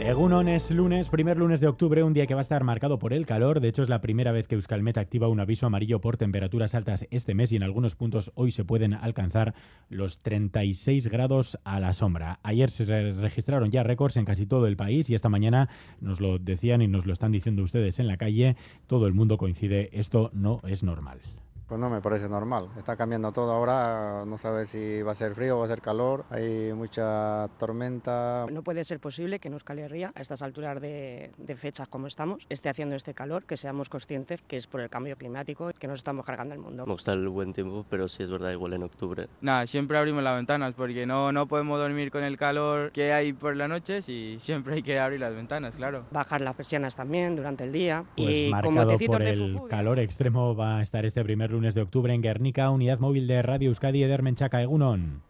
Egunon es lunes, primer lunes de octubre, un día que va a estar marcado por el calor. De hecho, es la primera vez que Euskalmet activa un aviso amarillo por temperaturas altas este mes y en algunos puntos hoy se pueden alcanzar los 36 grados a la sombra. Ayer se registraron ya récords en casi todo el país y esta mañana nos lo decían y nos lo están diciendo ustedes en la calle. Todo el mundo coincide, esto no es normal. Pues no me parece normal. Está cambiando todo ahora. No sabe si va a ser frío o va a ser calor. Hay mucha tormenta. No puede ser posible que en Euskal Herria, a estas alturas de, fechas como estamos, esté haciendo este calor, que seamos conscientes que es por el cambio climático que nos estamos cargando el mundo. Me gusta el buen tiempo, pero sí es verdad, igual en octubre. Nada, siempre abrimos las ventanas porque no, no podemos dormir con el calor que hay por las noches y siempre hay que abrir las ventanas, claro. Bajar las persianas también durante el día. Pues y marcado por el calor extremo va a estar este primer lunes de octubre en Guernica, unidad móvil de Radio Euskadi Edermenchaca Egunon.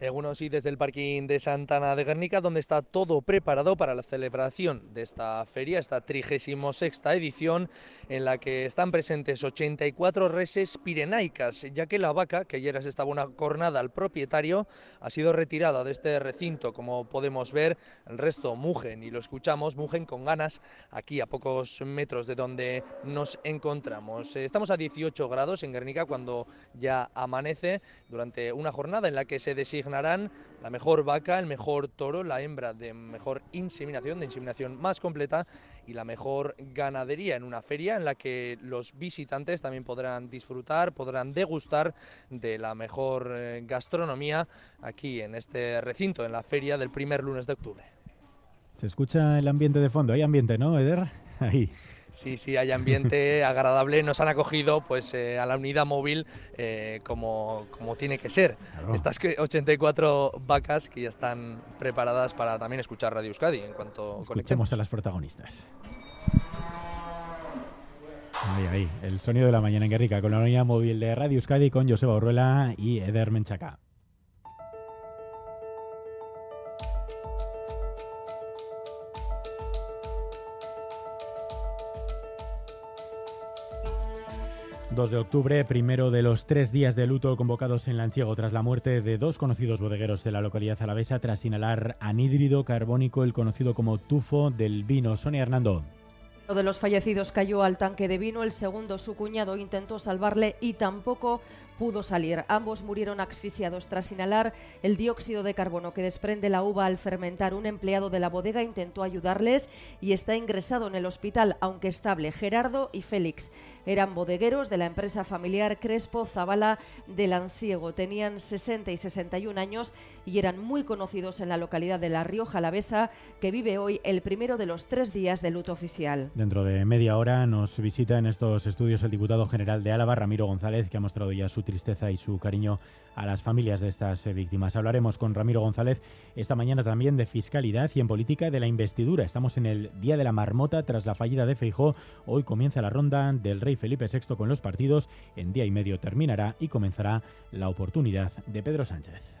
Algunos y desde el parking de Santana de Guernica, donde está todo preparado para la celebración de esta feria, esta 36 edición, en la que están presentes 84 reses pirenaicas, ya que la vaca, que ayer estaba una cornada al propietario, ha sido retirada de este recinto. Como podemos ver, el resto mugen y lo escuchamos, mugen con ganas aquí a pocos metros de donde nos encontramos. Eh, estamos a 18 grados en Guernica cuando ya amanece durante una jornada en la que se designa la mejor vaca, el mejor toro, la hembra de mejor inseminación, de inseminación más completa y la mejor ganadería en una feria en la que los visitantes también podrán disfrutar, podrán degustar de la mejor eh, gastronomía aquí en este recinto, en la feria del primer lunes de octubre. Se escucha el ambiente de fondo, hay ambiente, ¿no, Eder? Ahí. Sí, sí, hay ambiente agradable. Nos han acogido pues eh, a la unidad móvil eh, como, como, tiene que ser. Estas 84 vacas que ya están preparadas para también escuchar Radio Euskadi en cuanto Escuchemos a las protagonistas. Ahí, ahí, el sonido de la mañana en Guerrica con la unidad móvil de Radio Euskadi con Joseba Orruela y Eder Menchaca. 2 de octubre, primero de los tres días de luto convocados en Lanchiego tras la muerte de dos conocidos bodegueros de la localidad alavesa tras inhalar anhídrido carbónico, el conocido como tufo del vino. Sonia Hernando. Uno de los fallecidos cayó al tanque de vino, el segundo su cuñado intentó salvarle y tampoco pudo salir. Ambos murieron asfixiados tras inhalar el dióxido de carbono que desprende la uva al fermentar. Un empleado de la bodega intentó ayudarles y está ingresado en el hospital, aunque estable. Gerardo y Félix eran bodegueros de la empresa familiar Crespo Zavala de Lanciego. Tenían 60 y 61 años y eran muy conocidos en la localidad de La Rioja Alavesa, que vive hoy el primero de los tres días de luto oficial. Dentro de media hora nos visita en estos estudios el diputado general de Álava, Ramiro González, que ha mostrado ya su tristeza y su cariño a las familias de estas eh, víctimas. Hablaremos con Ramiro González esta mañana también de fiscalidad y en política de la investidura. Estamos en el Día de la Marmota tras la fallida de Feijó. Hoy comienza la ronda del rey Felipe VI con los partidos. En día y medio terminará y comenzará la oportunidad de Pedro Sánchez.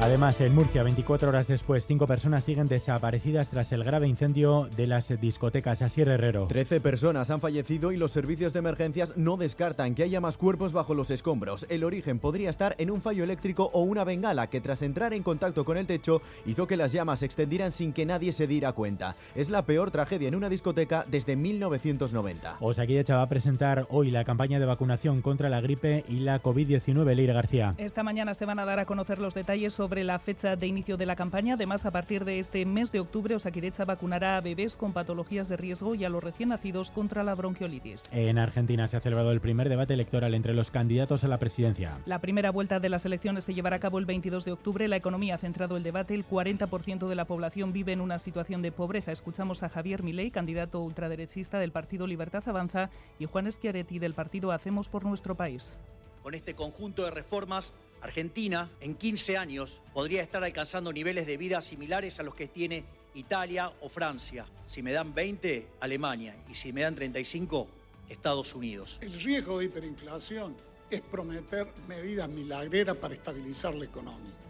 Además, en Murcia, 24 horas después, cinco personas siguen desaparecidas tras el grave incendio de las discotecas Asier Herrero. Trece personas han fallecido y los servicios de emergencias no descartan que haya más cuerpos bajo los escombros. El origen podría estar en un fallo eléctrico o una bengala que tras entrar en contacto con el techo hizo que las llamas se extendieran sin que nadie se diera cuenta. Es la peor tragedia en una discoteca desde 1990. Osakidecha va a presentar hoy la campaña de vacunación contra la gripe y la COVID-19. Leira García. Esta mañana se van a dar a conocer los detalles sobre sobre la fecha de inicio de la campaña. Además, a partir de este mes de octubre, Osakidecha vacunará a bebés con patologías de riesgo y a los recién nacidos contra la bronquiolitis. En Argentina se ha celebrado el primer debate electoral entre los candidatos a la presidencia. La primera vuelta de las elecciones se llevará a cabo el 22 de octubre. La economía ha centrado el debate. El 40% de la población vive en una situación de pobreza. Escuchamos a Javier Milei, candidato ultraderechista del Partido Libertad Avanza, y Juan Schiaretti del partido Hacemos por nuestro país. Con este conjunto de reformas Argentina en 15 años podría estar alcanzando niveles de vida similares a los que tiene Italia o Francia. Si me dan 20, Alemania. Y si me dan 35, Estados Unidos. El riesgo de hiperinflación es prometer medidas milagreras para estabilizar la economía.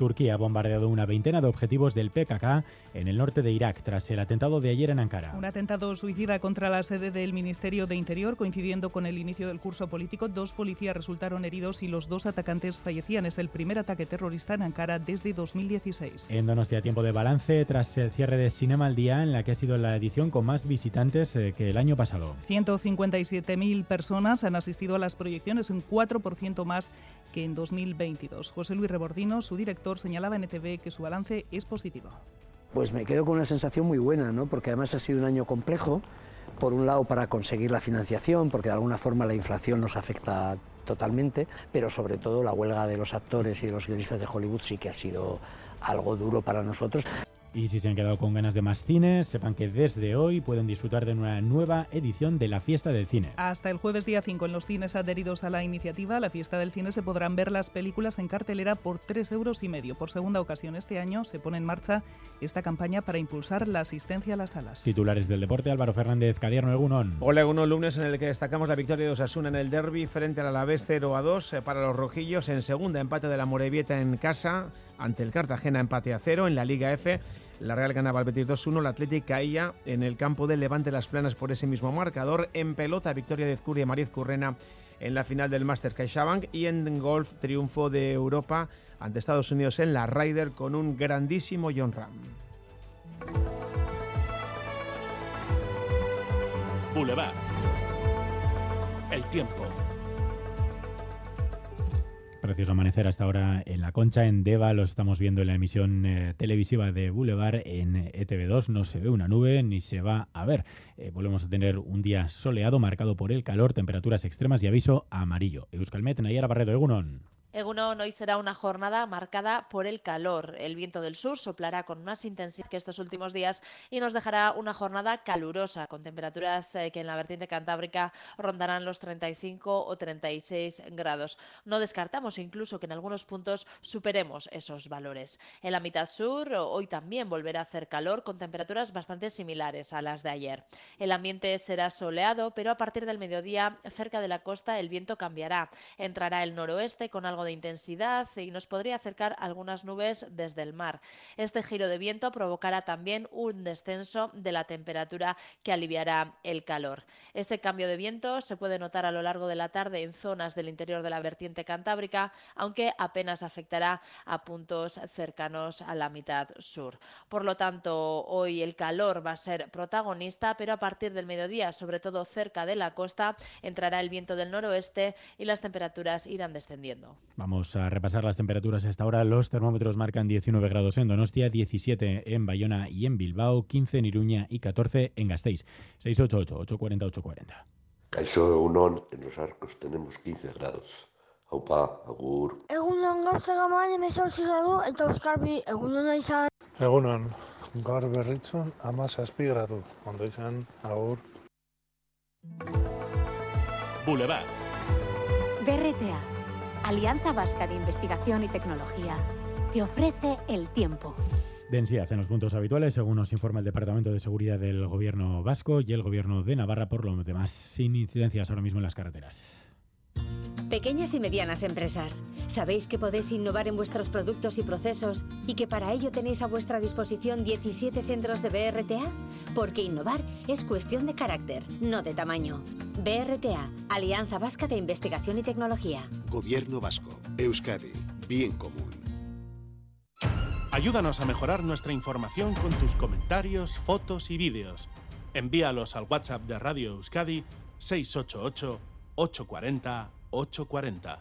Turquía ha bombardeado una veintena de objetivos del PKK en el norte de Irak tras el atentado de ayer en Ankara. Un atentado suicida contra la sede del Ministerio de Interior coincidiendo con el inicio del curso político. Dos policías resultaron heridos y los dos atacantes fallecían. Es el primer ataque terrorista en Ankara desde 2016. En Donostia, tiempo de balance tras el cierre de Cinema al Día, en la que ha sido la edición con más visitantes eh, que el año pasado. 157.000 personas han asistido a las proyecciones, un 4% más que en 2022. José Luis Rebordino, su director, señalaba en ETV que su balance es positivo. Pues me quedo con una sensación muy buena, ¿no? porque además ha sido un año complejo, por un lado para conseguir la financiación, porque de alguna forma la inflación nos afecta totalmente, pero sobre todo la huelga de los actores y de los guionistas de Hollywood sí que ha sido algo duro para nosotros. Y si se han quedado con ganas de más cine, sepan que desde hoy pueden disfrutar de una nueva edición de la Fiesta del Cine. Hasta el jueves día 5 en los cines adheridos a la iniciativa, la Fiesta del Cine se podrán ver las películas en cartelera por 3 euros y medio. Por segunda ocasión este año se pone en marcha esta campaña para impulsar la asistencia a las salas. Titulares del deporte, Álvaro Fernández, Cadierno Egunon. Hola Egunon, lunes en el que destacamos la victoria de Osasuna en el derby frente al Alavés 0 a 2 eh, para los rojillos. En segunda empate de la Morevieta en casa ante el Cartagena empate a 0 en la Liga F. La Real ganaba al Betis 2-1, el Atlético caía en el campo del Levante Las Planas por ese mismo marcador. En pelota, victoria de Ezcurria y Mariz Currena en la final del Masters CaixaBank y en golf, triunfo de Europa ante Estados Unidos en la Ryder con un grandísimo John Ram. Boulevard. El tiempo. Precioso amanecer hasta ahora en la Concha, en Deva. Lo estamos viendo en la emisión eh, televisiva de Boulevard en ETV2. No se ve una nube ni se va a ver. Eh, volvemos a tener un día soleado marcado por el calor, temperaturas extremas y aviso amarillo. Euskalmet, Nayara Barredo, Egunon. Egunon, hoy será una jornada marcada por el calor. El viento del sur soplará con más intensidad que estos últimos días y nos dejará una jornada calurosa, con temperaturas eh, que en la vertiente cantábrica rondarán los 35 o 36 grados. No descartamos incluso que en algunos puntos superemos esos valores. En la mitad sur, hoy también volverá a hacer calor, con temperaturas bastante similares a las de ayer. El ambiente será soleado, pero a partir del mediodía, cerca de la costa, el viento cambiará. Entrará el noroeste con algo de intensidad y nos podría acercar algunas nubes desde el mar. Este giro de viento provocará también un descenso de la temperatura que aliviará el calor. Ese cambio de viento se puede notar a lo largo de la tarde en zonas del interior de la vertiente cantábrica, aunque apenas afectará a puntos cercanos a la mitad sur. Por lo tanto, hoy el calor va a ser protagonista, pero a partir del mediodía, sobre todo cerca de la costa, entrará el viento del noroeste y las temperaturas irán descendiendo. Vamos a repasar las temperaturas hasta ahora. Los termómetros marcan 19 grados en Donostia, 17 en Bayona y en Bilbao, 15 en Iruña y 14 en Gasteiz. 688-840-840. Caixo Egunon, en los arcos tenemos 15 grados. Aupa, agur. Egunon gaur zegamain emezortzi gradu eta Euskarbi egunon izan. Egunon, gaur berritzun ama zazpi gradu. Ondo izan, agur. Boulevard. BRTA, Alianza Vasca de Investigación y Tecnología, te ofrece el tiempo. Densidad en los puntos habituales, según nos informa el Departamento de Seguridad del Gobierno Vasco y el Gobierno de Navarra, por lo demás, sin incidencias ahora mismo en las carreteras. Pequeñas y medianas empresas, ¿sabéis que podéis innovar en vuestros productos y procesos y que para ello tenéis a vuestra disposición 17 centros de BRTA? Porque innovar es cuestión de carácter, no de tamaño. BRTA, Alianza Vasca de Investigación y Tecnología. Gobierno Vasco. Euskadi. Bien común. Ayúdanos a mejorar nuestra información con tus comentarios, fotos y vídeos. Envíalos al WhatsApp de Radio Euskadi 688 840 840.